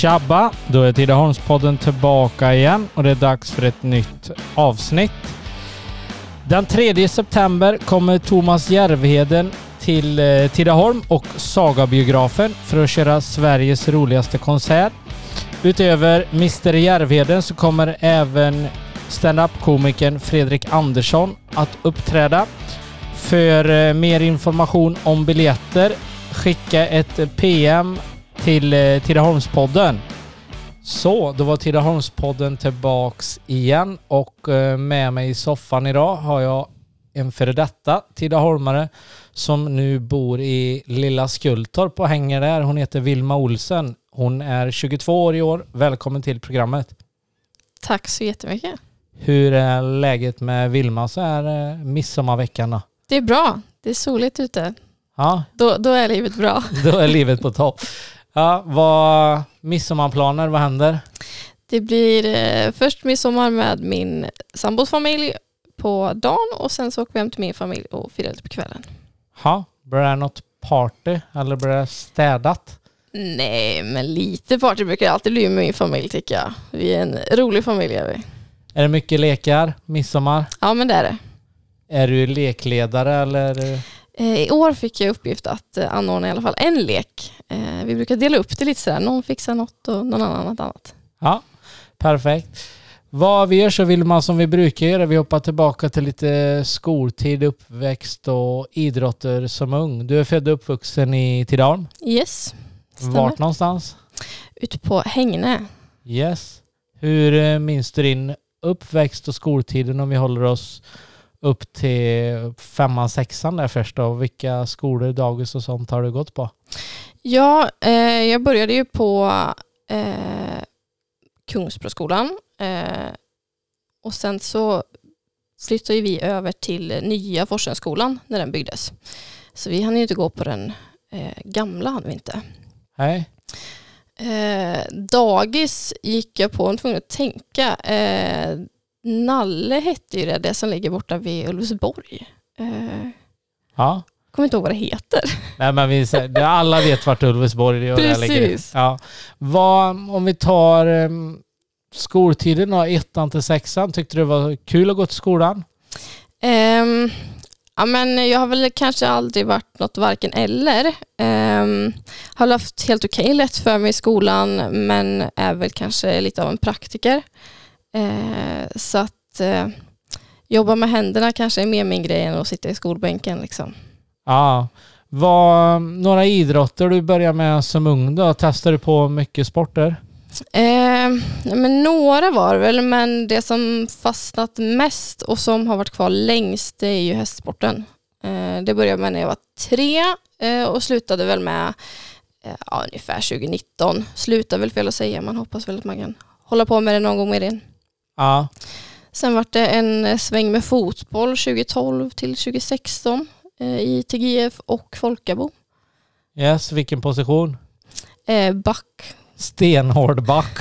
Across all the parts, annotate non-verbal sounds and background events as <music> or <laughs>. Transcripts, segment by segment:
Tjabba! Då är Tidaholmspodden tillbaka igen och det är dags för ett nytt avsnitt. Den 3 september kommer Thomas Järvheden till eh, Tidaholm och Sagabiografen för att köra Sveriges roligaste konsert. Utöver Mr Järvheden så kommer även standup-komikern Fredrik Andersson att uppträda. För eh, mer information om biljetter skicka ett PM till eh, Tidaholmspodden. Så, då var Tidaholmspodden tillbaks igen och eh, med mig i soffan idag har jag en före detta Tidaholmare som nu bor i lilla Skultorp och hänger där. Hon heter Vilma Olsen. Hon är 22 år i år. Välkommen till programmet. Tack så jättemycket. Hur är läget med Vilma så här eh, midsommarveckan då? Det är bra. Det är soligt ute. Ja, Då, då är livet bra. <laughs> då är livet på topp. Ja, vad midsommarplaner, vad händer? Det blir eh, först midsommar med min sambos familj på dagen och sen så åker vi hem till min familj och firar lite på kvällen. Ja, blir det något party eller blir det städat? Nej, men lite party brukar det alltid bli med min familj tycker jag. Vi är en rolig familj är vi. Är det mycket lekar midsommar? Ja, men det är det. Är du lekledare eller? Eh, I år fick jag uppgift att eh, anordna i alla fall en lek. Eh, Vi brukar dela upp det lite sådär. Någon fixar något och någon annan något annat. Ja, perfekt. Vad vi gör så vill man som vi brukar göra. Vi hoppar tillbaka till lite skoltid, uppväxt och idrotter som ung. Du är född och uppvuxen i Tidaholm. Yes, stämmer. Vart någonstans? Ute på Hängne. Yes. Hur minns du din uppväxt och skoltiden om vi håller oss upp till femman, sexan där först då? Vilka skolor, dagis och sånt har du gått på? Ja, eh, jag började ju på eh, Kungsbroskolan eh, och sen så flyttade vi över till nya Forsensskolan när den byggdes. Så vi hann ju inte gå på den eh, gamla, hann vi inte. Nej. Eh, dagis gick jag på, jag var tvungen att tänka. Eh, Nalle hette ju det, det som ligger borta vid Ulvsborg. Eh, Ja. kommer inte ihåg vad det heter. Nej men vi, alla vet vart Ulvesborg är och där ligger. Precis. Ja. Vad, om vi tar um, skoltiden då, ettan till sexan, tyckte du det var kul att gå till skolan? Ehm, ja, men jag har väl kanske aldrig varit något varken eller. Um, har haft helt okej lätt för mig i skolan men är väl kanske lite av en praktiker. Eh, så att eh, jobba med händerna kanske är mer min grej än att sitta i skolbänken. Liksom. Ja. Vad, några idrotter du började med som ung då? Testade du på mycket sporter? Ja, men några var det väl, men det som fastnat mest och som har varit kvar längst det är ju hästsporten. Eh, det började med när jag var tre eh, och slutade väl med eh, ja, ungefär 2019. Slutade väl fel att säga, man hoppas väl att man kan hålla på med det någon gång mer in. Ja. Sen var det en eh, sväng med fotboll 2012 till 2016 eh, i TGF och Folkabo. Yes, vilken position? Eh, back. Stenhård back.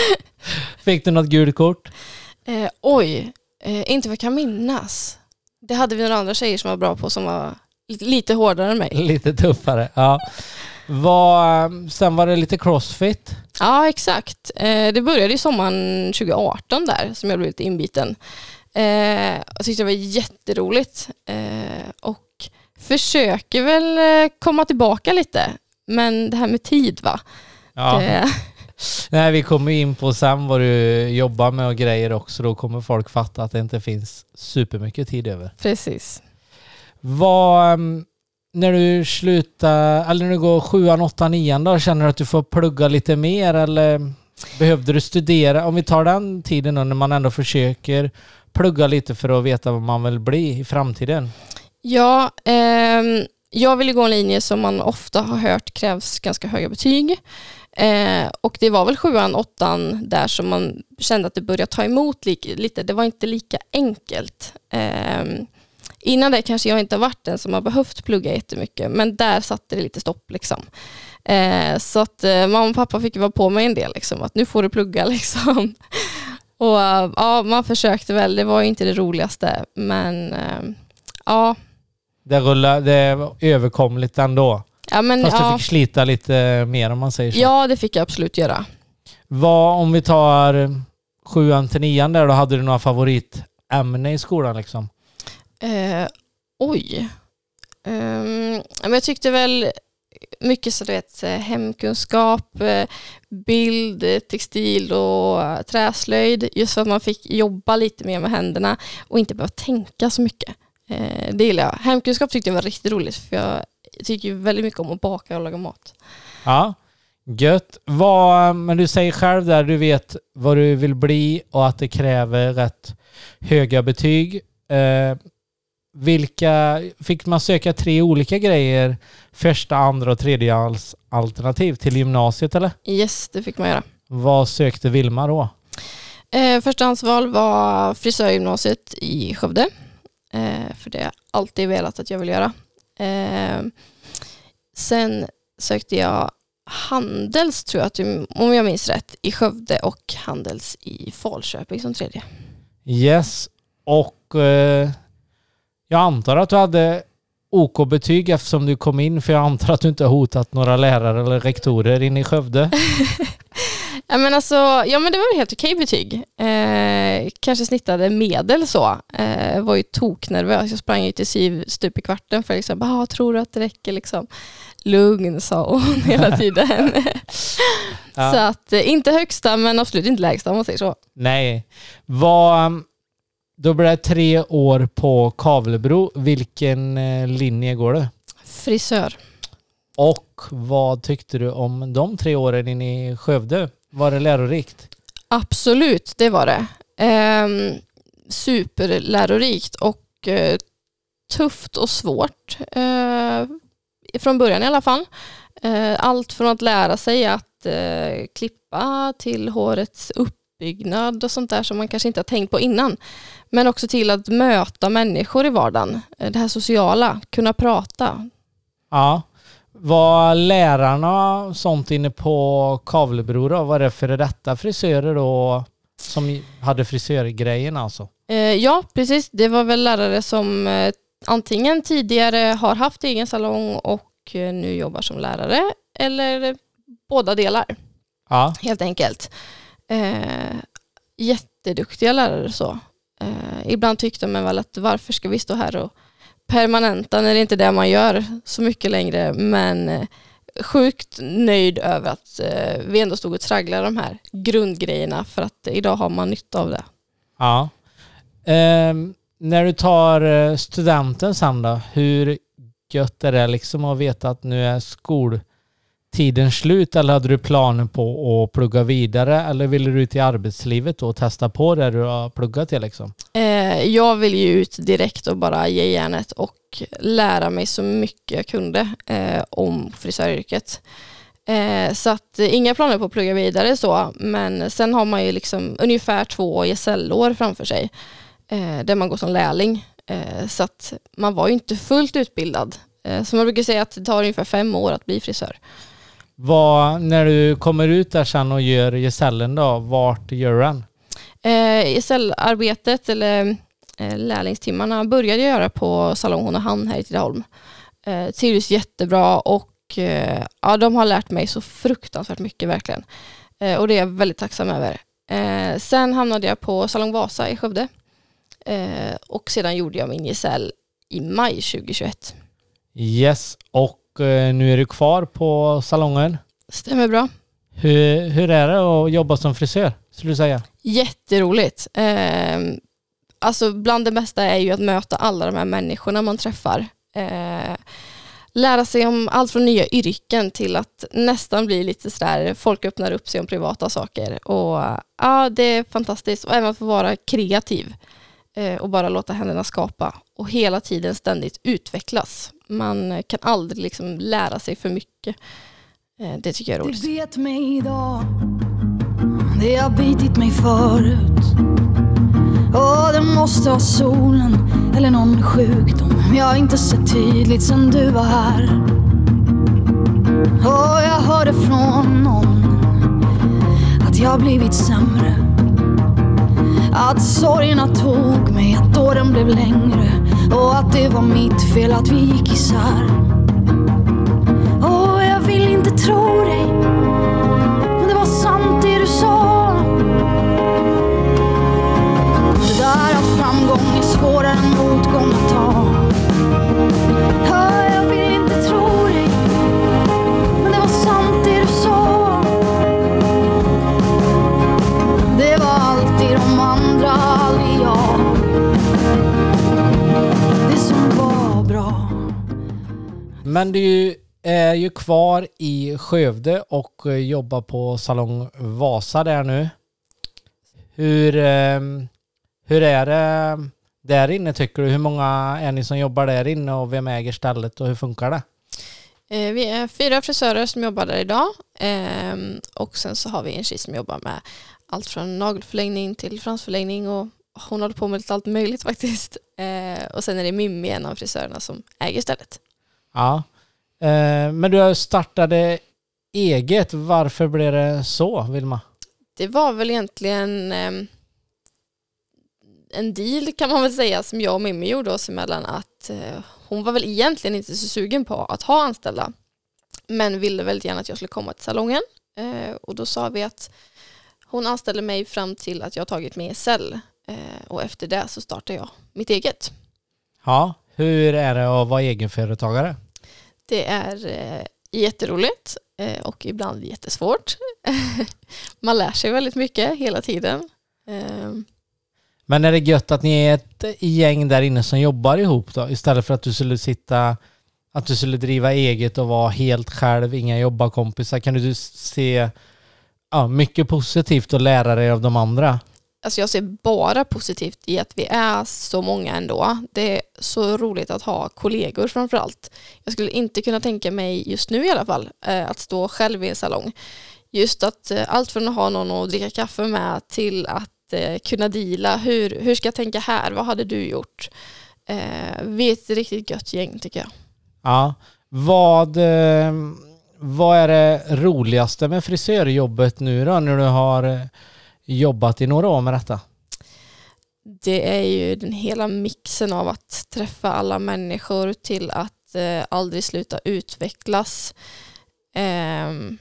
<laughs> Fick du något gult kort? Eh, oj, eh, inte vad jag kan minnas. Det hade vi några andra tjejer som var bra på som var lite, lite hårdare än mig. Lite tuffare. Ja. Vad, sen var det lite crossfit. Ja, exakt. Eh, det började i sommaren 2018 där som jag blev lite inbiten. Eh, jag tyckte det var jätteroligt eh, och försöker väl komma tillbaka lite. Men det här med tid va? Ja. Det, <laughs> Nej, vi kommer in på sen vad du jobbar med och grejer också. Då kommer folk fatta att det inte finns supermycket tid över. precis. Vad, ehm, när du slutar, eller när du går sjuan, åttan, nian då, känner du att du får plugga lite mer eller behövde du studera? Om vi tar den tiden då när man ändå försöker plugga lite för att veta vad man vill bli i framtiden. Ja, eh, jag ville gå en linje som man ofta har hört krävs ganska höga betyg. Eh, och det var väl sjuan, åttan där som man kände att det började ta emot li- lite. Det var inte lika enkelt. Eh, innan det kanske jag inte har varit den som har behövt plugga jättemycket, men där satte det lite stopp. Liksom. Eh, så att eh, mamma och pappa fick vara på mig en del, liksom, att nu får du plugga. <laughs> Liksom. Och ja, man försökte väl, det var ju inte det roligaste, men eh, ja, Det, rullar, det är överkomligt ändå. Ja, men, Fast du ja, fick slita lite mer om man säger så. ja, det fick jag absolut göra. Vad, om vi tar sjuan till nian där, då hade du några favoritämne i skolan liksom? Eh, oj. Ehm, men jag tyckte väl mycket så du vet, hemkunskap, eh, bild, textil och träslöjd. Just för att man fick jobba lite mer med händerna och inte behöva tänka så mycket. Eh, det gillar jag. Hemkunskap tyckte jag var riktigt roligt för jag tycker väldigt mycket om att baka och laga mat. Ja, gött. Vad, eh, men du säger själv där, du vet vad du vill bli och att det kräver rätt höga betyg. Eh, vilka, fick man söka tre olika grejer första, andra och tredje alternativ till gymnasiet eller? Yes, det fick man göra. Vad sökte Vilma då? Eh, förstahandsval var frisörgymnasiet i Skövde. Eh, för det har jag alltid velat att jag vill göra. Eh, sen sökte jag Handels, tror jag, att, om jag minns rätt, i Skövde och Handels i Falköping som tredje. Yes, och eh, jag antar att du hade OK-betyg eftersom du kom in, för jag antar att du inte har hotat några lärare eller rektorer in i Skövde. <laughs> Ja men, alltså, ja, men det var helt okej betyg. Eh, kanske snittade medel så. Eh, var ju toknervös. Jag sprang ju till SIV stup i kvarten för liksom, ah, tror du att det räcker liksom? Lugn sa hon <laughs> hela tiden. Ja. Så att eh, inte högsta men absolut inte lägsta om man säger så. Nej. Vad, då blir det tre år på Kavlebro. Vilken eh, linje går du? Frisör. Och vad tyckte du om de tre åren in i Skövde? Var det lärorikt? Absolut, det var det. Ehm, superlärorikt och eh, tufft och svårt. Eh, från början i alla fall. Eh, allt från att lära sig att eh, klippa till hårets uppbyggnad och sånt där som man kanske inte har tänkt på innan. Men också till att möta människor i vardagen. Eh, Det här sociala, kunna prata. Ja. Var lärarna sånt inne på Kavlebro då? Var det före detta frisörer då som hade frisörgrejen alltså? Eh, ja, precis. Det var väl lärare som eh, antingen tidigare har haft egen salong och nu jobbar som lärare eller båda delar Ja. helt enkelt. Eh, jätteduktiga lärare så. Eh, ibland tyckte man väl att varför ska vi stå här och permanenta när det inte är det man gör så mycket längre men eh, sjukt nöjd över att eh, vi ändå stod och tragglade de här grundgrejerna för att idag har man nytta av det. Ja. Ehm, när du tar eh, studenten sen då, hur gött är det liksom att veta att nu är skol tiden slut eller hade du planer på att plugga vidare eller ville du ut i arbetslivet och testa på det du har pluggat till liksom? Eh, jag vill ju ut direkt och bara ge järnet och lära mig så mycket jag kunde eh, om frisöryrket. Eh, så att inga planer på att plugga vidare så, men sen har man ju liksom ungefär två gesällår framför sig eh, där man går som lärling. Eh, så att man var ju inte fullt utbildad. Eh, så man brukar säga att det tar ungefär fem år att bli frisör. Vad, när du kommer ut där sen och gör gesällen då, vart gör du den? Eh, gesällarbetet eller eh, lärlingstimmarna började jag göra på Salong Hon och Han här i Tidaholm. Eh, trivdes jättebra och eh, ja, de har lärt mig så fruktansvärt mycket verkligen. Eh, och det är jag väldigt tacksam över. Eh, sen hamnade jag på Salong Vasa i Skövde. Eh, och sedan gjorde jag min gesäll i maj 2021. Yes, och nu är du kvar på salongen. Stämmer bra. Hur, hur är det att jobba som frisör, skulle du säga? Jätteroligt. Eh, alltså bland det bästa är ju att möta alla de här människorna man träffar. Eh, lära sig om allt från nya yrken till att nästan bli lite sådär, folk öppnar upp sig om privata saker. Och ja, det är fantastiskt. Och även att få vara kreativ eh, och bara låta händerna skapa och hela tiden ständigt utvecklas. Man kan aldrig liksom lära sig för mycket. Eh, det tycker jag är roligt. Det vet mig idag Det har bitit mig förut. Och det måste vara solen eller någon sjukdom. Jag har inte sett tydligt sen du var här. Och jag hörde från någon Att jag blivit sämre. Att sorgerna tog mig, att åren blev längre och att det var mitt fel att vi gick isär. Och jag vill inte tro det Men du är ju kvar i Skövde och eh, jobbar på Salong Vasa där nu. Hur, eh, hur är det där inne tycker du? Hur många är ni som jobbar där inne och vem äger stället och hur funkar det? Eh, vi är fyra frisörer som jobbar där idag ehm, och sen så har vi en tjej som jobbar med allt från nagelförlängning till fransförlängning och hon håller på med lite allt möjligt <laughs> faktiskt. Eh, och sen är det Mimmi, en av frisörerna, som äger stället. Ja, men du startade eget. Varför blev det så, Vilma? Det var väl egentligen ehm, en deal kan man väl säga som jag och Mimmi gjorde oss emellan att hon var väl egentligen inte så sugen på att ha anställda men ville väldigt gärna att jag skulle komma till salongen eh, och då sa vi att hon anställde mig fram till att jag tagit med SL eh, och efter det så startade jag mitt eget. Ja, hur är det att vara egenföretagare? Det är eh, jätteroligt eh, och ibland jättesvårt. <laughs> Man lär sig väldigt mycket hela tiden. Eh, men är det gött att ni är ett gäng där inne som jobbar ihop då? Istället för att du skulle sitta, att du skulle driva eget och vara helt själv, inga jobbarkompisar. Kan du se ja, mycket positivt och lära dig av de andra? Alltså jag ser bara positivt i att vi är så många ändå. Det är så roligt att ha kollegor framför allt. Jag skulle inte kunna tänka mig, just nu i alla fall, eh, att stå själv i en salong. Just att eh, allt från att ha någon att dricka kaffe med till att eh, kunna deala. Hur, hur ska jag tänka här? Vad hade du gjort? Vi är ett riktigt gött gäng tycker jag. Ja. Vad, vad är det roligaste med frisörjobbet nu då när du har jobbat i några år med detta? Det är ju den hela mixen av att träffa alla människor till att eh, aldrig sluta utvecklas. Um,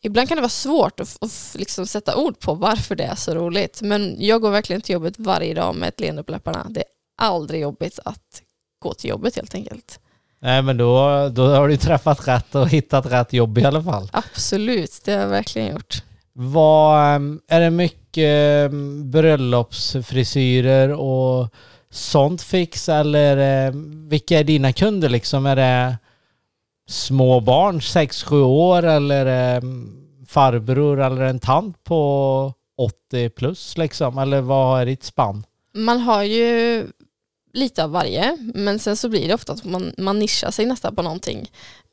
ibland kan det vara svårt att, att liksom sätta ord på varför det är så roligt. Men jag går verkligen till jobbet varje dag med ett leende på läpparna. Det är aldrig jobbigt att gå till jobbet helt enkelt. Nej men då, då har du träffat rätt och hittat rätt jobb i alla fall. Absolut, det har jag verkligen gjort. Vad, ehm, är det mycket ehm, bröllopsfrisyrer och sånt fix eller vilka är dina kunder liksom? Är det små barn, 6-7 år eller ehm, farbror eller en tant på 80 plus liksom? Eller vad är ditt spann? Man har ju lite av varje, men sen så blir det ofta att man, man nischar sig nästan på någonting.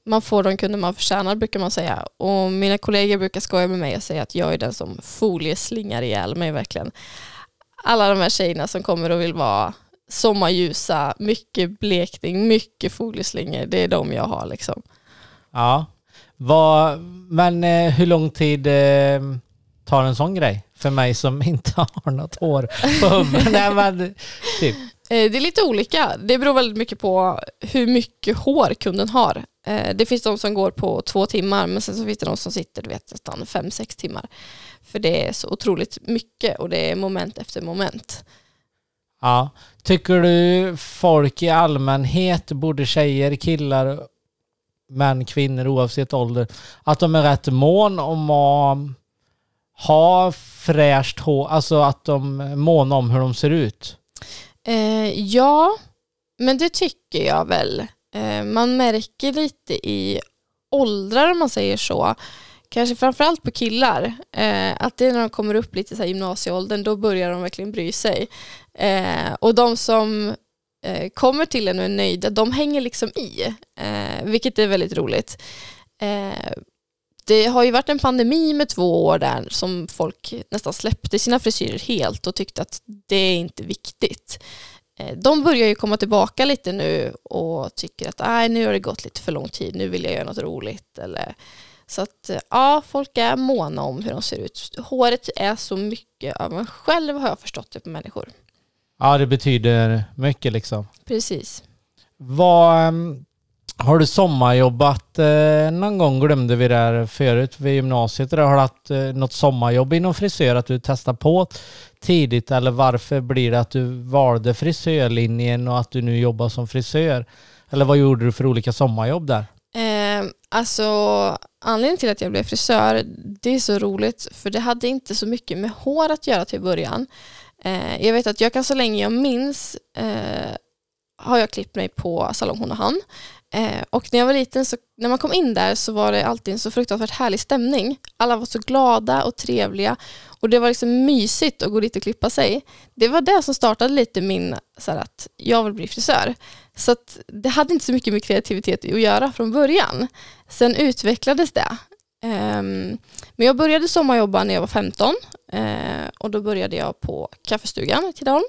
Man får de kunder man förtjänar brukar man säga. Och mina kollegor brukar skoja med mig och säga att jag är den som folieslingar ihjäl mig verkligen. Alla de här tjejerna som kommer och vill vara sommarljusa, mycket blekning, mycket folieslingor. Det är de jag har liksom. Ja. Vad, men eh, hur lång tid eh, tar en sån grej? För mig som <laughs> inte har något hår på huvudet. Typ. Eh, det är lite olika. Det beror väldigt mycket på hur mycket hår kunden har. Eh, det finns de som går på två timmar men sen så finns det de som sitter du vet, nästan fem, sex timmar. För det är så otroligt mycket och det är moment efter moment. Ja. Tycker du folk i allmänhet, både tjejer, killar, män, kvinnor oavsett ålder, att de är rätt mån om att ha fräscht hår, alltså att de är måna om hur de ser ut? Eh, ja, men det tycker jag väl. Eh, man märker lite i åldrar om man säger så kanske framförallt på killar, eh, att det är när de kommer upp lite så här gymnasieåldern, då börjar de verkligen bry sig. Eh, och de som kommer till en och är nöjda, de hänger liksom i, vilket är väldigt roligt. Det har ju varit en pandemi med två år där som folk nästan släppte sina frisyrer helt och tyckte att det är inte viktigt. Eh, de börjar ju komma tillbaka lite nu och tycker att Nej, nu har det gått lite för lång tid, nu vill jag göra något roligt. Eller, så att ja, folk är måna om hur de ser ut. Håret är så mycket av en själv har jag förstått det på människor. Ja, det betyder mycket liksom. Precis. Vad, ehm, har du sommarjobbat eh, någon gång? Glömde vi där förut vid gymnasiet. Har du haft eh, något sommarjobb inom frisör att du testar på tidigt? Eller varför blir det att du valde frisörlinjen och att du nu jobbar som frisör? Eller vad gjorde du för olika sommarjobb där? Eh, alltså anledningen till att jag blev frisör, det är så roligt för det hade inte så mycket med hår att göra till början. Eh, jag vet att jag kan så länge jag minns eh, har jag klippt mig på Salong Hon och Han. Eh, och när jag var liten, så, när man kom in där så var det alltid en så fruktansvärt härlig stämning. Alla var så glada och trevliga och det var liksom mysigt att gå dit och klippa sig. Det var det som startade lite min, så här, att jag vill bli frisör. Så att det hade inte så mycket med kreativitet att göra från början. Sen utvecklades det. Ehm, men jag började sommarjobba när jag var 15 eh, och då började jag på kaffestugan i Tidaholm.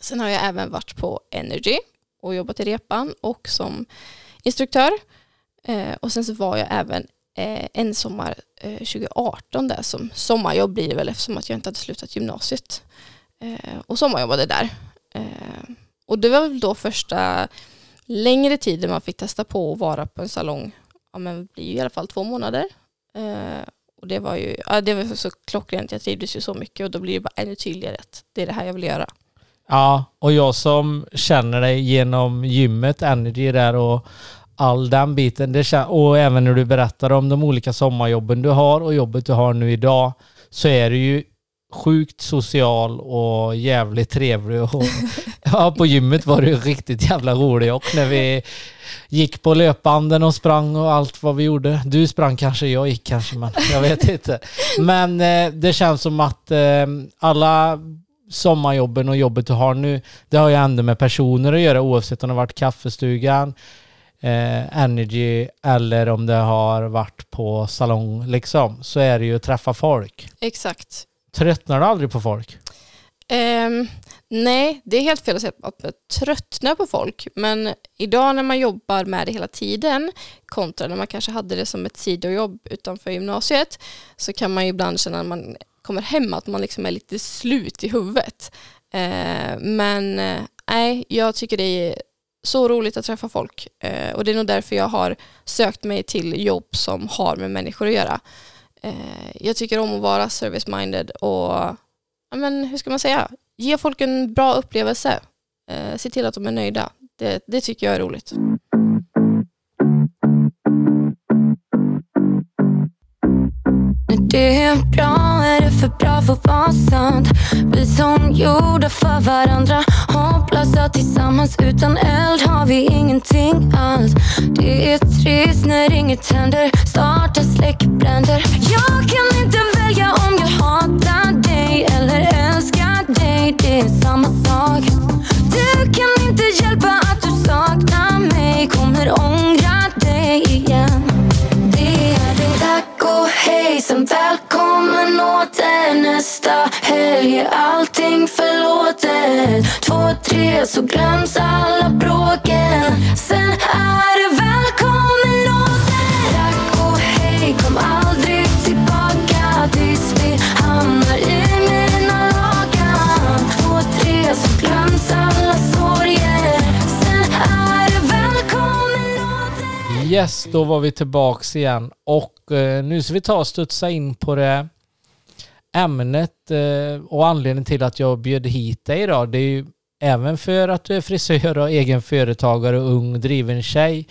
Sen har jag även varit på Energy och jobbat i repan och som instruktör. Eh, och sen så var jag även eh, en sommar eh, 2018 där som sommarjobb blir det väl eftersom att jag inte hade slutat gymnasiet. och sommarjobbade där. och det var väl då första längre tiden man fick testa på att vara på en salong ja, men det blir ju i alla fall två månader. Eh, och det var ju ja, det var så klockrent, jag trivdes ju så mycket och då blir det bara ännu tydligare att det är det här jag vill göra. Ja, och jag som känner dig genom gymmet, Energy där och all den biten. Det, och även när du berättar om de olika sommarjobben du har och jobbet du har nu idag så är du ju sjukt social och jävligt trevlig. Och, <laughs> ja, på gymmet var du riktigt jävla rolig och när vi gick på löpbanden och sprang och allt vad vi gjorde. Du sprang kanske, jag gick kanske, men jag vet inte. Men eh, det känns som att eh, alla sommarjobben och jobbet du har nu, det har ju ändå med personer att göra oavsett om det har varit kaffestugan, eh, Energy eller om det har varit på salong liksom, så är det ju att träffa folk. Exakt. Tröttnar du aldrig på folk? Um, nej, det är helt fel att säga att man tröttnar på folk. Men idag när man jobbar med det hela tiden kontra när man kanske hade det som ett sidojobb utanför gymnasiet så kan man ju ibland känna när man kommer hem att man liksom är lite slut i huvudet. Eh, men eh, nej, jag tycker det är så roligt att träffa folk eh, och det är nog därför jag har sökt mig till jobb som har med människor att göra. Jag tycker om att vara service-minded och men, hur ska man säga, ge folk en bra upplevelse. Eh, se till att de är nöjda. Det, det tycker jag är roligt. det är bra är det för bra för att vara sant? Vi som gjorda för varandra Hopplösa tillsammans. Utan eld har vi ingenting alls. Det är trist när inget händer. Starta släckbränder. Jag kan inte välja om jag hatar dig mig, Det är samma sak. Du kan inte hjälpa att du saknar mig. Kommer ångra dig igen. Det är det. Tack och hej, sen välkommen åter nästa helg. Är allting förlåtet. Två, tre så glöms alla bråken. Sen är det Yes, då var vi tillbaks igen och Eh, nu ska vi ta och studsa in på det ämnet eh, och anledningen till att jag bjöd hit dig idag. Det är ju även för att du är frisör och egen företagare och ung driven tjej.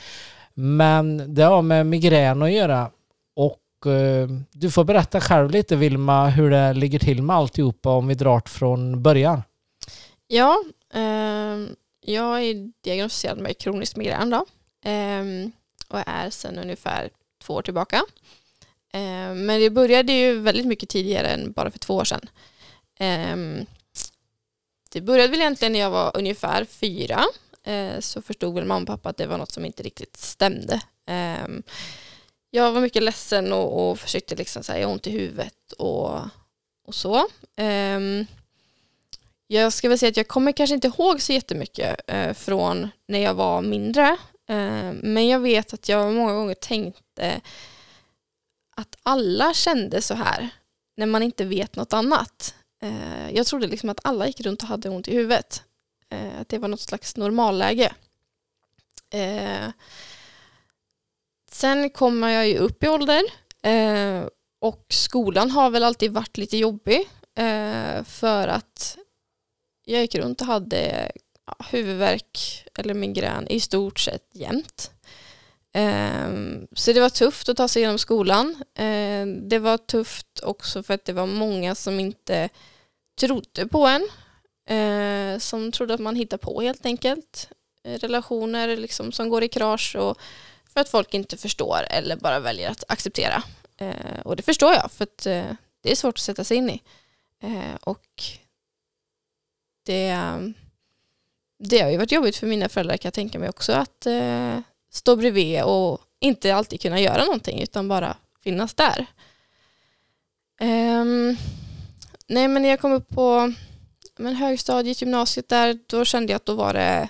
Men det har med migrän att göra. Och eh, du får berätta själv lite Vilma hur det ligger till med alltihopa om vi drar från början. Ja, eh, jag är diagnostiserad med kronisk migrän då. Eh, och är sedan ungefär två år tillbaka. Eh, men det började ju väldigt mycket tidigare än bara för två år sedan. Ehm, det började väl egentligen när jag var ungefär fyra. Eh, så förstod väl mamma och pappa att det var något som inte riktigt stämde. Ehm, jag var mycket ledsen och, och försökte liksom säga ont i huvudet och, och så. Ehm, jag ska väl säga att jag kommer kanske inte ihåg så jättemycket eh, från när jag var mindre. Eh, men jag vet att jag många gånger tänkte att alla kände så här när man inte vet något annat. Eh, jag trodde liksom att alla gick runt och hade ont i huvudet. Eh, att det var något slags normalläge. Sen kommer jag ju upp i ålder och skolan har väl alltid varit lite jobbig för att jag gick runt och hade huvudvärk eller migrän i stort sett jämt. Ehm, så det var tufft att ta sig igenom skolan. Ehm, det var tufft också för att det var många som inte trodde på en. Eh, som trodde att man hittar på helt enkelt. Eh, relationer liksom som går i krasch och för att folk inte förstår eller bara väljer att acceptera. Eh, och det förstår jag för att det är svårt att sätta sig in i. Och det, ehm, det har ju varit jobbigt för mina föräldrar kan jag tänka mig också att eh, stå bredvid och inte alltid kunna göra någonting utan bara finnas där. Um, nej men när jag kom upp på men högstadiet, gymnasiet där, då kände jag att då var det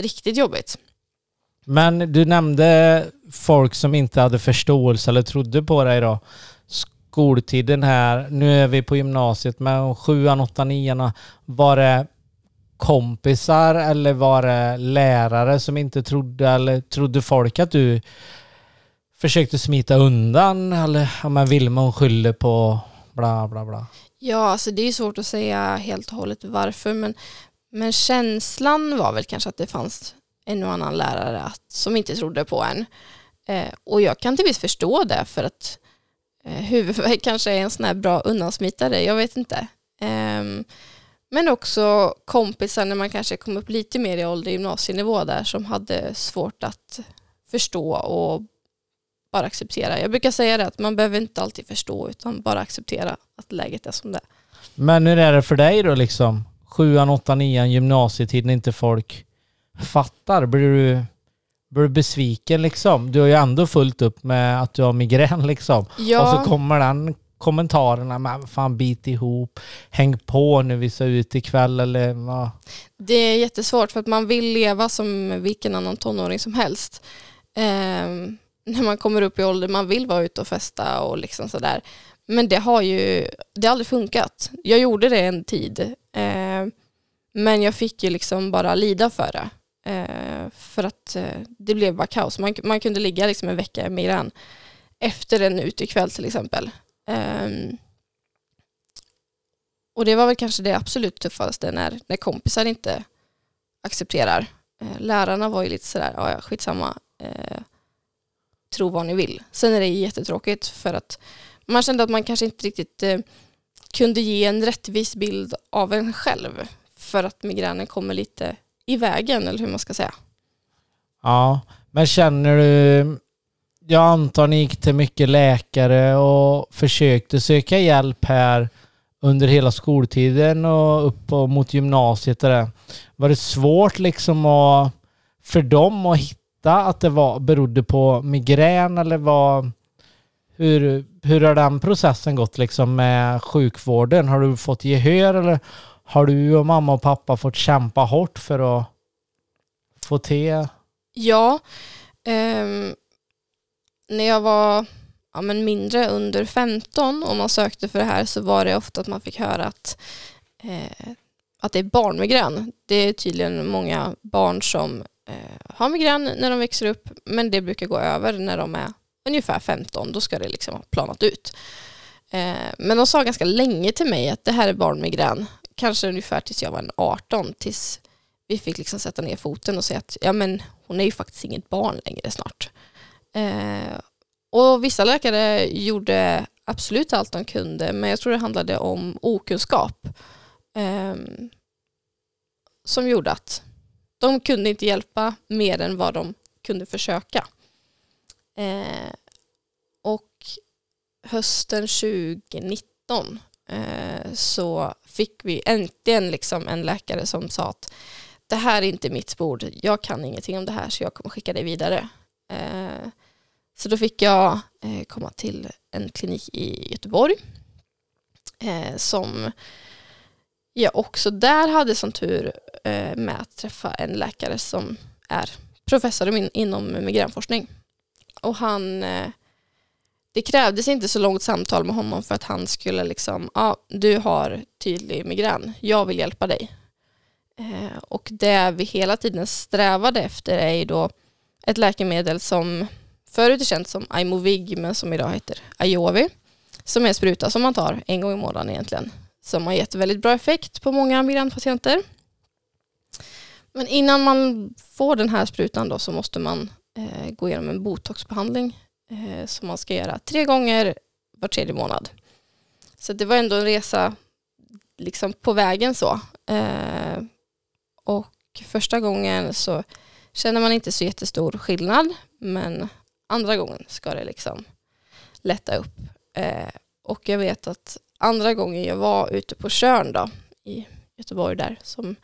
riktigt jobbigt. Men du nämnde folk som inte hade förståelse eller trodde på dig då. Skoltiden här, nu är vi på gymnasiet med sjuan, åttan, nian. Var det kompisar eller var det lärare som inte trodde eller trodde folk att du försökte smita undan eller ja men Vilma hon skyller på bla bla bla? Ja, alltså det är svårt att säga helt och hållet varför men, men känslan var väl kanske att det fanns en och annan lärare att, som inte trodde på en. Eh, och jag kan till viss förstå det för att eh, huvudvärk kanske är en sån här bra undansmitare, jag vet inte. Eh, men också kompisar när man kanske kom upp lite mer i ålder, gymnasienivå där, som hade svårt att förstå och bara acceptera. Jag brukar säga det att man behöver inte alltid förstå utan bara acceptera att läget är som det är. Men hur är det för dig då liksom? Sjuan, åttan, nian, gymnasietiden, inte folk fattar? Blir du, blir du besviken liksom? Du har ju ändå fullt upp med att du har migrän liksom. Ja. Och så kommer den kommentarerna med fan bit ihop, häng på nu vi ska ut ikväll eller vad? Det är jättesvårt för att man vill leva som vilken annan tonåring som helst. Eh, när man kommer upp i ålder, man vill vara ute och festa och liksom sådär. Men det har ju det har aldrig funkat. Jag gjorde det en tid. Eh, men jag fick ju liksom bara lida för det. Eh, för att eh, det blev bara kaos. Man, man kunde ligga liksom en vecka i migrän efter en utekväll till exempel. Um, och det var väl kanske det absolut tuffaste när, när kompisar inte accepterar. Uh, lärarna var ju lite sådär, ja skitsamma, uh, tro vad ni vill. Sen är det jättetråkigt för att man kände att man kanske inte riktigt uh, kunde ge en rättvis bild av en själv för att migränen kommer lite i vägen eller hur man ska säga. Ja, men känner du jag antar ni gick till mycket läkare och försökte söka hjälp här under hela skoltiden och upp mot gymnasiet och det. Var det svårt liksom att, för dem att hitta att det var, berodde på migrän eller vad, hur, hur har den processen gått liksom med sjukvården? Har du fått gehör eller har du och mamma och pappa fått kämpa hårt för att få till? Ja, um, när jag var ja, men mindre, under 15, och man sökte för det här så var det ofta att man fick höra att, eh, att det är barnmigrän. Det är tydligen många barn som eh, har migrän när de växer upp, men det brukar gå över när de är ungefär 15. Då ska det liksom ha planat ut. Eh, men de sa ganska länge till mig att det här är barnmigrän, kanske ungefär tills jag var 18, tills vi fick liksom sätta ner foten och säga att ja, men hon är ju faktiskt inget barn längre snart. Eh, och vissa läkare gjorde absolut allt de kunde, men jag tror det handlade om okunskap. Eh, som gjorde att de kunde inte hjälpa mer än vad de kunde försöka. Eh, och hösten 2019 eh, så fick vi äntligen liksom en läkare som sa att det här är inte mitt bord, jag kan ingenting om det här så jag kommer skicka dig vidare. Eh, så då fick jag eh, komma till en klinik i Göteborg eh, som jag också där hade som tur eh, med att träffa en läkare som är professor inom migränforskning. Och han, det krävdes inte så långt samtal med honom för att han skulle liksom, ja du har tydlig migrän, jag vill hjälpa dig. Och det vi hela tiden strävade efter är ju då ett läkemedel som förut känt som Imovig men som idag heter Iovi. Som är en spruta som man tar en gång i månaden egentligen. Som har gett väldigt bra effekt på många migränpatienter. Men innan man får den här sprutan då så måste man eh, gå igenom en botoxbehandling eh, som man ska göra tre gånger var tredje månad. Så det var ändå en resa liksom på vägen så. Eh, och första gången så känner man inte så jättestor skillnad men andra gången ska det liksom lätta upp. Eh, och jag vet att andra gången jag var ute på Körn då, i Göteborg där som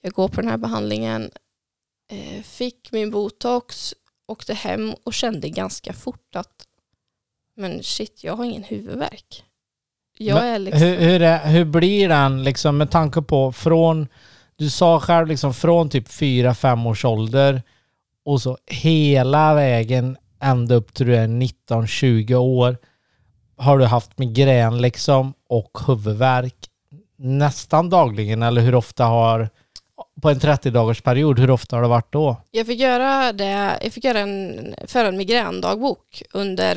jag går på den här behandlingen eh, fick min botox, åkte hem och kände ganska fort att men shit, jag har ingen huvudvärk. Jag är liksom, Hur, hur, är, hur blir den liksom med tanke på från, du sa själv liksom från typ 4-5 års ålder och så hela vägen ända upp till du är 19-20 år har du haft migrän liksom och huvudvärk nästan dagligen eller hur ofta har på en 30 dagars period, hur ofta har det varit då? jag fick göra det, jag fick göra en, för en migrändagbok under,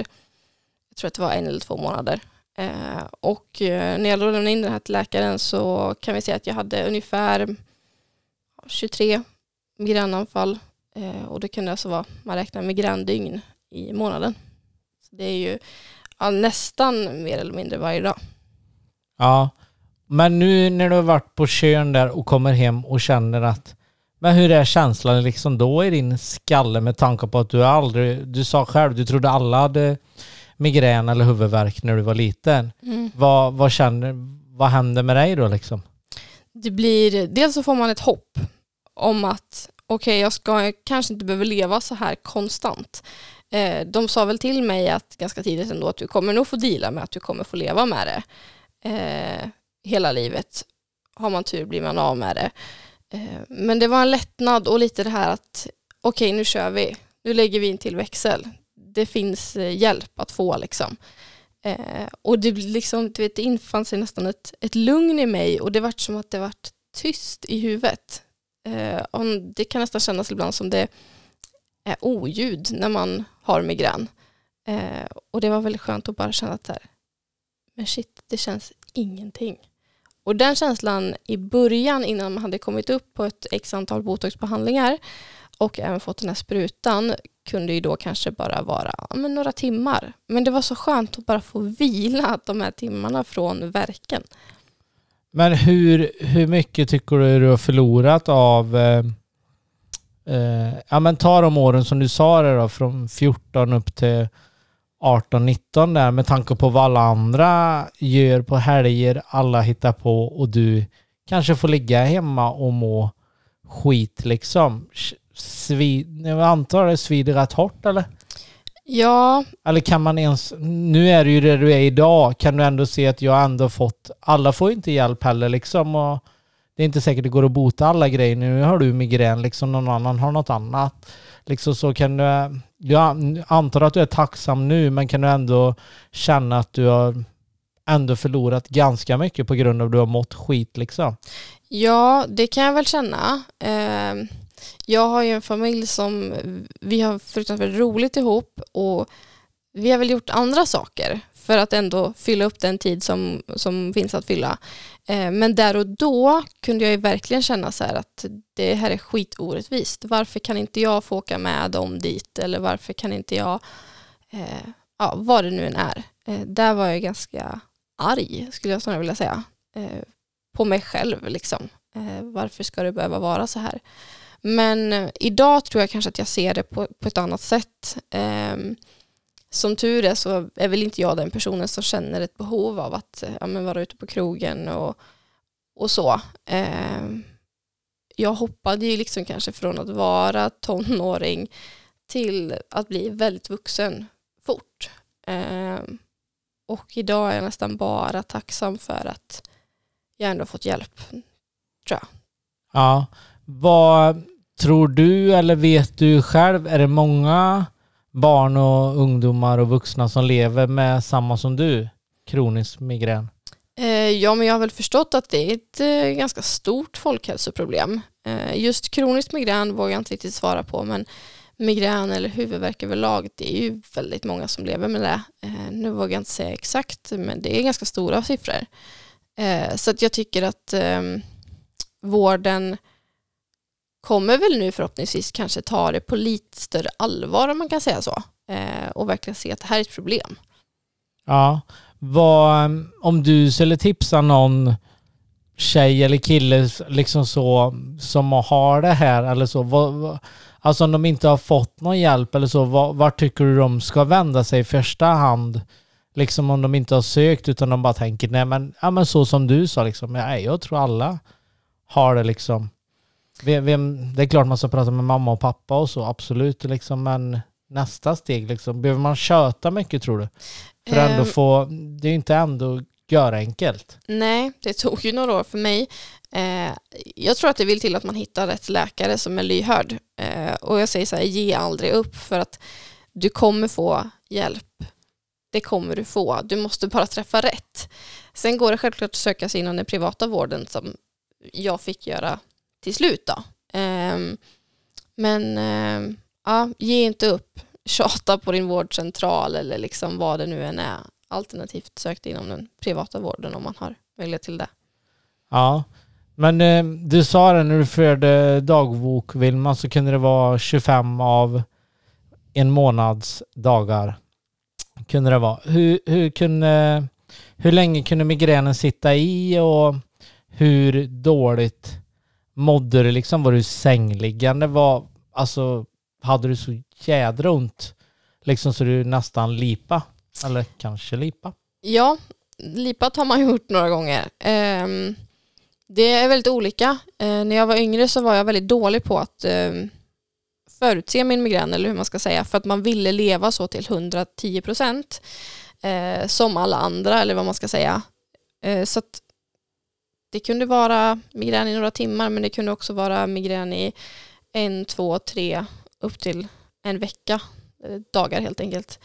jag tror att det var en eller två månader. Eh, och eh, när jag lämnade in den här till läkaren så kan vi säga att jag hade ungefär 23 migränanfall eh, och det kunde alltså vara, man räknar migrändygn i månaden. Så det är ju ja, nästan mer eller mindre varje dag. Ja, men nu när du har varit på kön där och kommer hem och känner att men hur är känslan liksom då i din skalle med tanke på att du aldrig, du sa själv, du trodde alla hade migrän eller huvudvärk när du var liten. Vad, vad känner, vad händer med dig då liksom? det blir, dels så får man ett hopp om att okej, jag ska jag kanske inte behöva leva så här konstant. Eh, de sa väl till mig att ganska tidigt ändå att du kommer nog få dela med att du kommer få leva med det eh, hela livet. Har man tur blir man av med det. Eh, men det var en lättnad och lite det här att okej, nu kör vi. Nu lägger vi in till växel. Det finns eh, hjälp att få liksom. Eh, och det, liksom, du vet, det infann sig nästan ett, ett lugn i mig och det vart som att det vart tyst i huvudet. Eh, det kan nästan kännas ibland som det är oljud när man har migrän. Eh, och det var väldigt skönt att bara känna att här, men shit, det känns ingenting. Och den känslan i början innan man hade kommit upp på ett x antal botoxbehandlingar och även fått den här sprutan kunde ju då kanske bara vara men några timmar. Men det var så skönt att bara få vila de här timmarna från verken. Men hur, hur mycket tycker du du har förlorat av eh, eh, ja men ta de åren som du sa det då, från 14 upp till 18-19 där med tanke på vad alla andra gör på helger, alla hittar på och du kanske får ligga hemma och må skit liksom. Svid, jag antar det svider rätt hårt eller? Ja, Eller kan man ens, nu är det ju där du är idag, kan du ändå se att jag ändå fått, alla får inte hjälp heller liksom och det är inte säkert det går att bota alla grejer. Nu har du migrän liksom, någon annan har något annat. Liksom så kan du, jag antar att du är tacksam nu men kan du ändå känna att du har ändå förlorat ganska mycket på grund av att du har mått skit liksom. ja, det kan jag väl känna. Ehm, jag har ju en familj som vi har fruktansvärt roligt ihop och vi har väl gjort andra saker för att ändå fylla upp den tid som, som finns att fylla. Eh, men där och då kunde jag ju verkligen känna så här att det här är skitorättvist. Varför kan inte jag få åka med dem dit eller varför kan inte jag, eh, ja vad det nu än är. Eh, där var jag ganska arg skulle jag snarare vilja säga. Eh, på mig själv liksom. Eh, varför ska det behöva vara så här? Men eh, idag tror jag kanske att jag ser det på, på ett annat sätt. Ehm, som tur är så är väl inte jag den personen som känner ett behov av att eh, ja, men vara ute på krogen och, och så. Eh, jag hoppade ju liksom kanske från att vara tonåring till att bli väldigt vuxen fort. Eh, och idag är jag nästan bara tacksam för att jag ändå fått hjälp. tror jag. Ja. Vad tror du eller vet du själv, är det många barn och ungdomar och vuxna som lever med samma som du? Kronisk migrän. Eh, ja, men jag har väl förstått att det är ett eh, ganska stort folkhälsoproblem. Eh, just kronisk migrän vågar jag inte riktigt svara på, men migrän eller huvudvärk överlag, det är ju väldigt många som lever med det. Nu vågar jag inte säga exakt, men det är ganska stora siffror. Så att jag tycker att ehm, vården kommer väl nu förhoppningsvis kanske ta det på lite större allvar om man kan säga så. Eh, och verkligen se att det här är ett problem. Ja. Vad, eh, om du skulle tipsa någon tjej eller kille liksom så som har det här eller så. Vad, Alltså om de inte har fått någon hjälp eller så, vart tycker du de ska vända sig i första hand? Liksom om de inte har sökt utan de bara tänker, nej men, ja, men så som du sa liksom, ja, jag tror alla har det liksom. Vem, vem, det är klart man ska prata med mamma och pappa och så, absolut, liksom, men nästa steg liksom, behöver man köta mycket tror du? För ändå Ehm. få, det är ju inte ändå göra enkelt. Nej, det tog ju några år för mig. Eh, jag tror att det vill till att man hittar rätt läkare som är lyhörd. Eh, och jag säger så här, ge aldrig upp för att du kommer få hjälp. Det kommer du få. Du måste bara träffa rätt. Sen går det självklart att söka sig inom den privata vården som jag fick göra till slut. Då. Ehm, men ehm, ja, ge inte upp. Tjata på din vårdcentral eller liksom vad det nu än är. Alternativt sök dig inom den privata vården om man har möjlighet till det. Ja, men eh, du sa det när du förde dagbok Vilma så kunde det vara 25 av en månads dagar. Kunde det vara. Hur, hur, kunde, hur länge kunde migränen sitta i och hur dåligt mådde du liksom? Var du sängliggande? Var, alltså, hade du så jädra ont? Liksom så du nästan lipa? Eller kanske lipa? Ja, lipat har man gjort några gånger. Ehm, det är väldigt olika. Eh, när jag var yngre så var jag väldigt dålig på att ehm, förutse min migrän eller hur man ska säga för att man ville leva så till 110 procent eh, som alla andra eller vad man ska säga. Eh, så att det kunde vara migrän i några timmar men det kunde också vara migrän i en, två, tre upp till en vecka eh, dagar helt enkelt.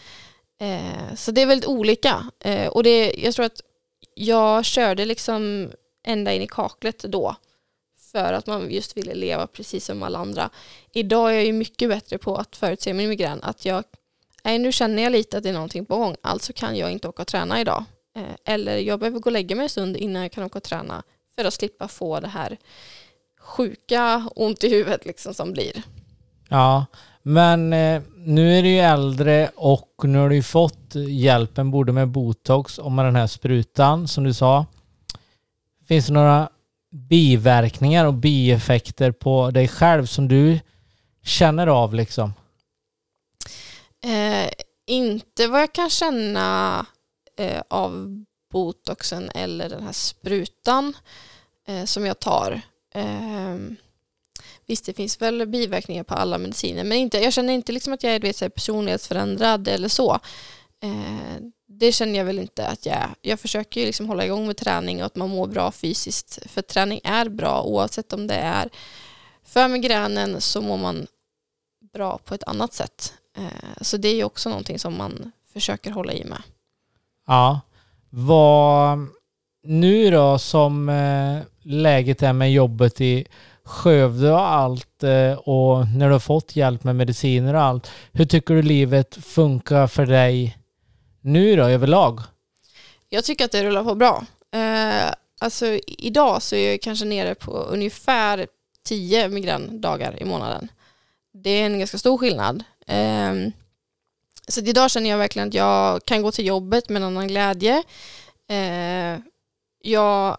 Eh, så det är väldigt olika. Eh, och det, jag tror att jag körde liksom ända in i kaklet då. För att man just ville leva precis som alla andra. Idag är jag ju mycket bättre på att förutse min migrän. Att jag, nej, nu känner jag lite att det är någonting på gång. Alltså kan jag inte åka och träna idag. Eh, eller jag behöver gå och lägga mig en stund innan jag kan åka och träna. För att slippa få det här sjuka ont i huvudet liksom som blir. Ja, men eh, nu är du ju äldre och nu har du ju fått hjälpen både med botox och med den här sprutan som du sa. Finns det några biverkningar och bieffekter på dig själv som du känner av liksom? Eh, inte vad jag kan känna eh, av botoxen eller den här sprutan eh, som jag tar. Eh, visst, det finns väl biverkningar på alla mediciner, men inte, jag känner inte liksom att jag är vet, så här personlighetsförändrad eller så. Eh, det känner jag väl inte att jag är. Jag försöker ju liksom hålla igång med träning och att man mår bra fysiskt, för träning är bra oavsett om det är för migränen så mår man bra på ett annat sätt. Eh, så det är ju också någonting som man försöker hålla i med. Ja. Vad nu då som eh, läget är med jobbet i Skövde och allt eh, och när du har fått hjälp med mediciner och allt. Hur tycker du livet funkar för dig nu då överlag? Jag tycker att det rullar på bra. Eh, Alltså idag så är jag kanske nere på ungefär 10 migrändagar i månaden. Det är en ganska stor skillnad. Eh, så idag känner jag verkligen att jag kan gå till jobbet med en annan glädje. Eh, Jag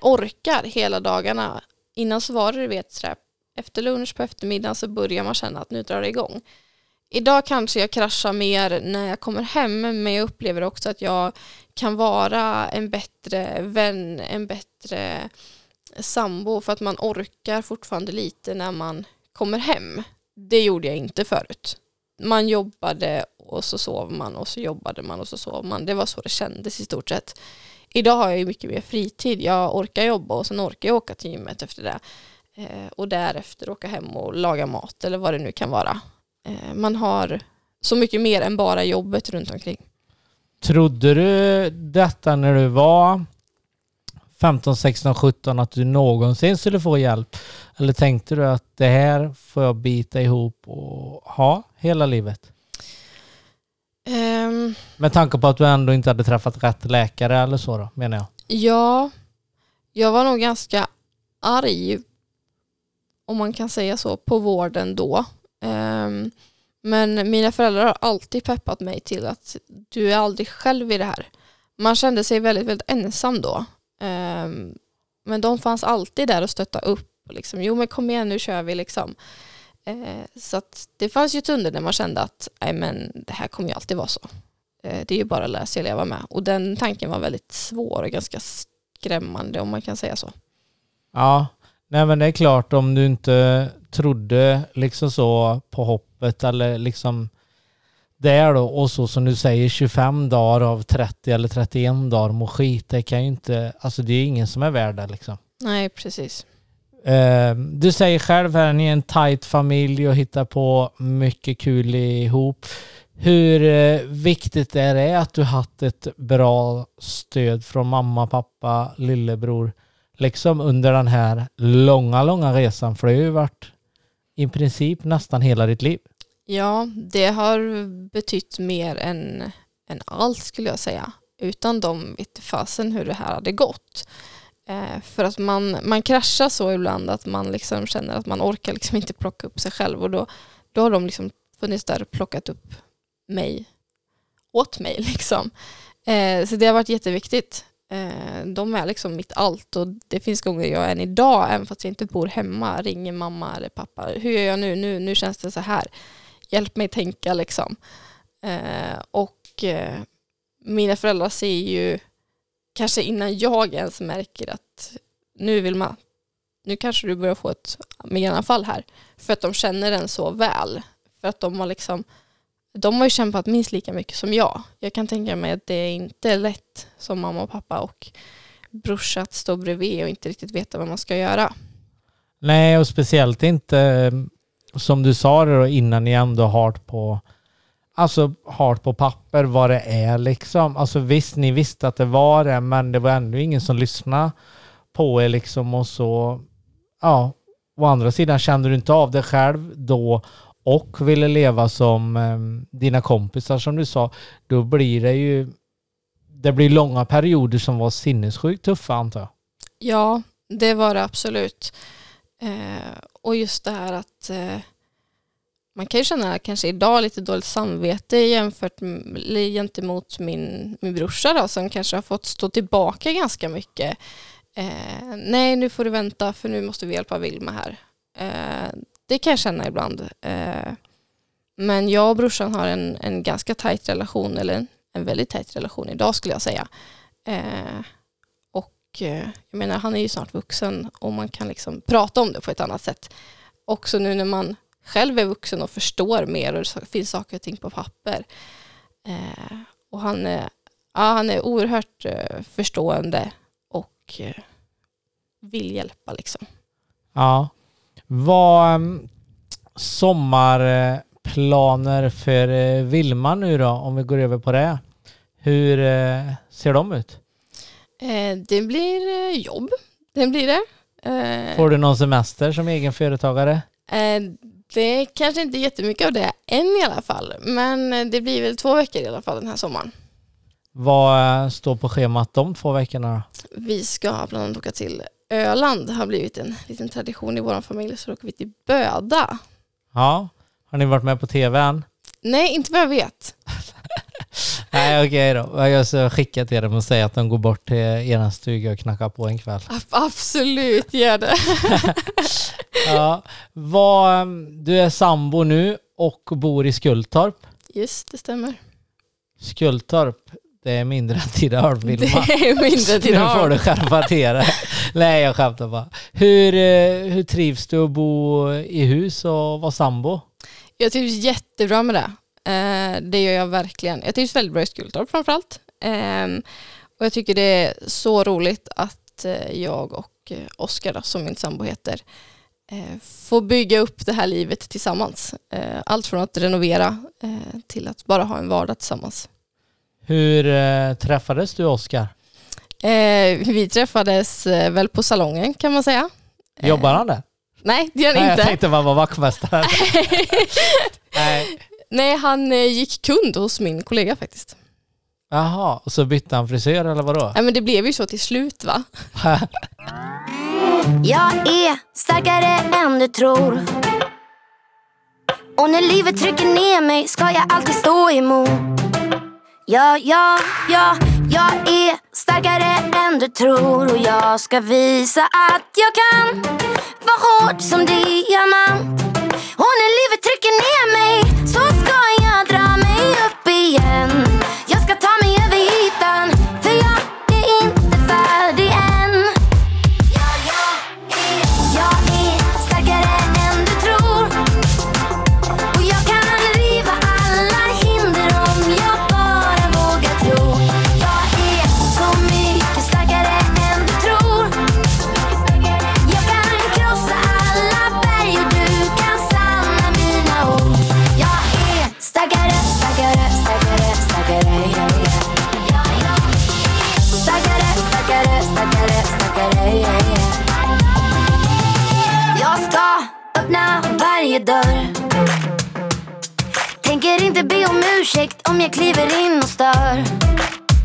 orkar hela dagarna. Innan så var det, du vet, så där, efter lunch på eftermiddagen så börjar man känna att nu drar det igång. Idag kanske jag kraschar mer när jag kommer hem men jag upplever också att jag kan vara en bättre vän, en bättre sambo för att man orkar fortfarande lite när man kommer hem. Det gjorde jag inte förut. Man jobbade och så sov man och så jobbade man och så sov man. Det var så det kändes i stort sett. Idag har jag ju mycket mer fritid. Jag orkar jobba och sen orkar jag åka till gymmet efter det. Eh, och därefter åka hem och laga mat eller vad det nu kan vara. Eh, man har så mycket mer än bara jobbet runt omkring. Trodde du detta när du var 15, 16, 17 att du någonsin skulle få hjälp? Eller tänkte du att det här får jag bita ihop och ha hela livet? Ehm, Med tanke på att du ändå inte hade träffat rätt läkare eller så då, menar jag. Ja, jag var nog ganska arg, om man kan säga så, på vården då. Ehm, men mina föräldrar har alltid peppat mig till att du är aldrig själv i det här. Man kände sig väldigt, väldigt ensam då. Ehm, men de fanns alltid där och stötta upp. Liksom, jo men kom igen nu kör vi liksom. Eh, så att det fanns ju stunder där man kände att nej, men det här kommer ju alltid vara så. Eh, det är ju bara att lära sig att leva med. Och den tanken var väldigt svår och ganska skrämmande om man kan säga så. Ja, nej men det är klart om du inte trodde liksom så på hoppet eller liksom där då och så som du säger 25 dagar av 30 eller 31 dagar må skit. Det kan ju inte, alltså det är ingen som är värd det liksom. Nej, precis. Ehm, du säger själv här, ni är en tight familj och hittar på mycket kul ihop. Hur eh, viktigt är det att du haft ett bra stöd från mamma, pappa, lillebror liksom under den här långa, långa resan? För det har ju varit i princip nästan hela ditt liv. Ja, det har betytt mer än, än allt skulle jag säga. Utan dem vet fasen hur det här hade gått. Eh, för att man, man kraschar så ibland att man liksom känner att man orkar liksom inte plocka upp sig själv och då, då har de liksom funnits där och plockat upp mig åt mig. <laughs> Liksom. Eh, så det har varit jätteviktigt. Eh, de är liksom mitt allt och det finns gånger jag än idag, även fast jag inte bor hemma, ringer mamma eller pappa. Hur gör jag nu? Nu, nu känns det så här. Hjälp mig tänka liksom. Eh, och eh, mina föräldrar ser ju kanske innan jag ens märker att nu vill man, nu kanske du börjar få ett migrananfall här. För att de känner den så väl. För att de har liksom de har ju kämpat minst lika mycket som jag. Jag kan tänka mig att det är inte lätt som mamma och pappa och brorsa att stå bredvid och inte riktigt veta vad man ska göra. Nej, och speciellt inte eh, som du sa det då innan ni ändå har på alltså har på papper vad det är liksom. Alltså visst, ni visste att det var det, men det var ändå ingen som lyssnade på er liksom och så. Ja, å andra sidan kände du inte av det själv då och ville leva som eh, dina kompisar som du sa, då blir det ju det blir långa perioder som var sinnessjukt tuffa antar jag. Ja, det var det absolut. Eh, och just det här att eh, man kan ju känna kanske idag lite dåligt samvete jämfört med, gentemot min, min brorsa då, som kanske har fått stå tillbaka ganska mycket. Eh, nej, nu får du vänta för nu måste vi hjälpa Vilma här. Eh, det kan jag känna ibland. Eh, men jag och brorsan har en, en ganska tajt relation, eller en, en väldigt tajt relation idag skulle jag säga. Eh, och eh, jag menar, han är ju snart vuxen och man kan liksom prata om det på ett annat sätt. Också nu när man själv är vuxen och förstår mer och det finns saker och ting på papper. och han är, ja, han är oerhört förstående och vill hjälpa liksom. Ja, vad um, sommarplaner för uh, Vilma nu då, om vi går över på det. Hur uh, ser de ut? Eh, det blir eh, jobb, det blir det. Eh, Får du någon semester som egen företagare? Eh, det är kanske inte jättemycket av det än i alla fall, men det blir väl två veckor i alla fall den här sommaren. Vad står på schemat de två veckorna? Vi ska bland annat åka till Öland har blivit en liten tradition i vår familj så då åker vi till Böda. Ja, har ni varit med på tv än? Nej, inte vad jag vet. <laughs> Nej okej okay då. Jag ska skicka till dem och säga att de går bort till er stuga och knackar på en kväll. Absolut, gör det. <laughs> ja, vad, du är sambo nu och bor i Skultorp. Just det stämmer. Skultorp, det är mindre än Tidaholm Vilma. Det är mindre än Tidaholm. Nu får du skärpa till dig. Nej, jag skämtar bara. Hur, eh, hur trivs du att bo i hus och vara sambo? Jag trivs jättebra med det. Eh, det gör jag verkligen. Jag trivs väldigt bra i Skultorp framförallt. Eh, och jag tycker det är så roligt att eh, jag och Oskar, som min sambo heter, eh, får bygga upp det här livet tillsammans. allt från att renovera till att bara ha en vardag tillsammans. Hur eh, träffades du Oskar? Eh, vi träffades eh, väl på salongen kan man säga. Jobbar han där? Nej, det gör han inte. Jag tänkte man var vaktmästare. <laughs> Nej. Nej, han eh, gick kund hos min kollega faktiskt. Jaha, och så bytte han frisör eller vadå? Nej men det blev ju så till slut va? <laughs> jag är starkare än du tror. Och när livet trycker ner mig ska jag alltid stå emot. Ja, ja, ja, jag är starkare än du tror. Och jag ska visa att jag kan vara hård som diamant. Och när livet trycker ner mig så ska jag dra mig upp igen. Dörr. Tänker inte be om ursäkt om jag kliver in och stör.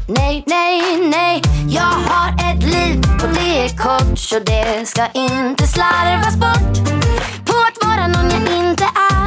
Nej, nej, nej Jag har ett liv och det är kort så det ska inte slarvas bort. På att vara någon jag inte är.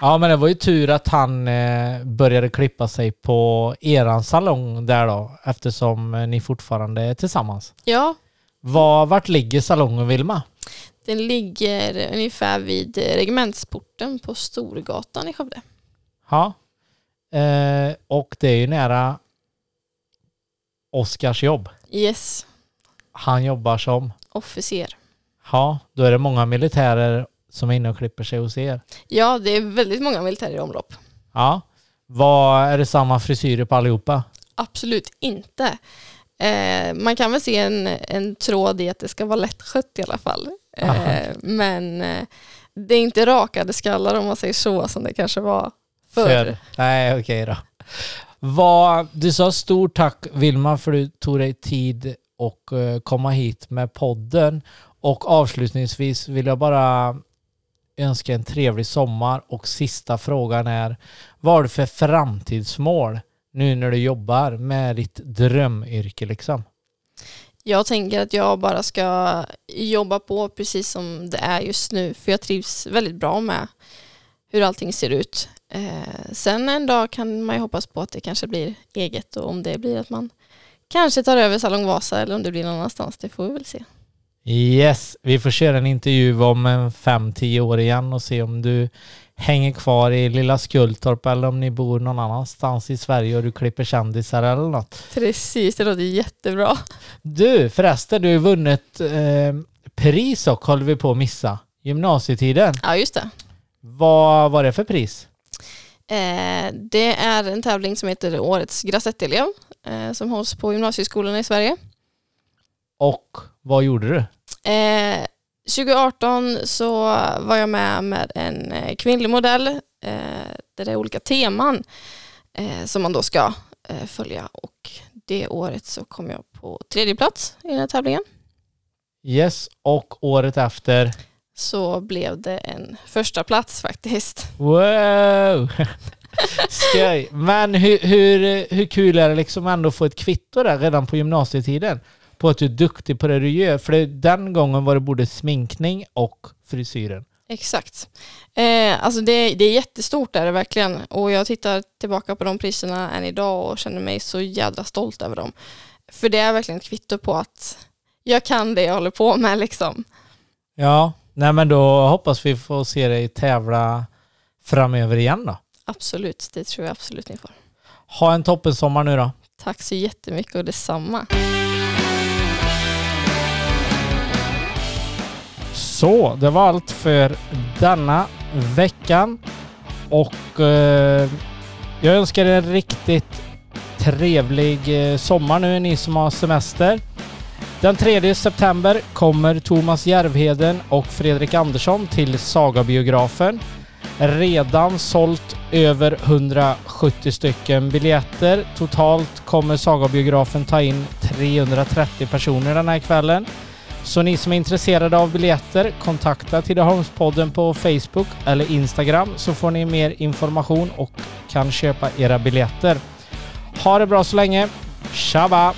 Ja, men det var ju tur att han eh, började klippa sig på eran salong där då, eftersom eh, ni fortfarande är tillsammans. Ja, Var, vart ligger salongen Vilma? den ligger ungefär vid regementsporten på Storgatan i Skövde. Ja. Eh, och det är ju nära Oskars jobb. Yes, Han jobbar som, officer. ja, då är det många militärer som är inne och klipper sig hos er. Ja, det är väldigt många militärer i omlopp. Ja. Vad, är det samma frisyrer på allihopa? Absolut inte. Eh, man kan väl se en, en tråd i att det ska vara lättskött i alla fall. Eh, men eh, det är inte rakade skallar om man säger så som det kanske var förr. Nej, okej då. Vad, du sa stort tack Vilma för du tog dig tid och eh, komma hit med podden. Och avslutningsvis vill jag bara önska en trevlig sommar och sista frågan är vad har du för framtidsmål nu när du jobbar med ditt drömyrke liksom? Jag tänker att jag bara ska jobba på precis som det är just nu för jag trivs väldigt bra med hur allting ser ut. Eh, sen en dag kan man ju hoppas på att det kanske blir eget och om det blir att man kanske tar över Salong Vasa eller om det blir någon annanstans, det får vi väl se. Yes, vi får köra en intervju om en fem, tio år igen och se om du hänger kvar i lilla Skultorp eller om ni bor någon annanstans i Sverige och du klipper kändisar eller något. Precis, det låter jättebra. Du, förresten, du har ju vunnit eh, pris och håller vi på att missa. Gymnasietiden. Ja, just det. Vad var det för pris? Eh, det är en tävling som heter Årets Grassettelev eh, som hålls på gymnasieskolorna i Sverige. Och vad gjorde du? Eh, 2018 så var jag med med en eh, kvinnlig modell eh, där det är olika teman eh, som man då ska eh, följa och det året så kom jag på tredje plats i den här tävlingen. Yes, och året efter? Så blev det en första plats faktiskt. Wow! <laughs> Skoj. Men hur, hur, hur kul är det liksom ändå att få ett kvitto där redan på gymnasietiden? På att du är duktig på det du gör. För det, den gången var det både sminkning och frisyren. Exakt. Eh, alltså det, det är jättestort är det verkligen och jag tittar tillbaka på de priserna än idag och känner mig så jädra stolt över dem. För det är verkligen ett kvitto på att jag kan det jag håller på med liksom. Ja, nej men då hoppas vi får se dig tävla framöver igen då. Absolut, det tror jag absolut ni får. Ha en toppen sommar nu då. Tack så jättemycket och detsamma. Så, det var allt för denna veckan. Och eh, jag önskar er en riktigt trevlig eh, sommar nu, ni som har semester. Den 3 september kommer Thomas Järvheden och Fredrik Andersson till Sagabiografen. Redan sålt över 170 stycken biljetter. Totalt kommer Sagabiografen ta in 330 personer den här kvällen. Så ni som är intresserade av biljetter, kontakta Tidaholmspodden på Facebook eller Instagram så får ni mer information och kan köpa era biljetter. Ha det bra så länge. Tjaba!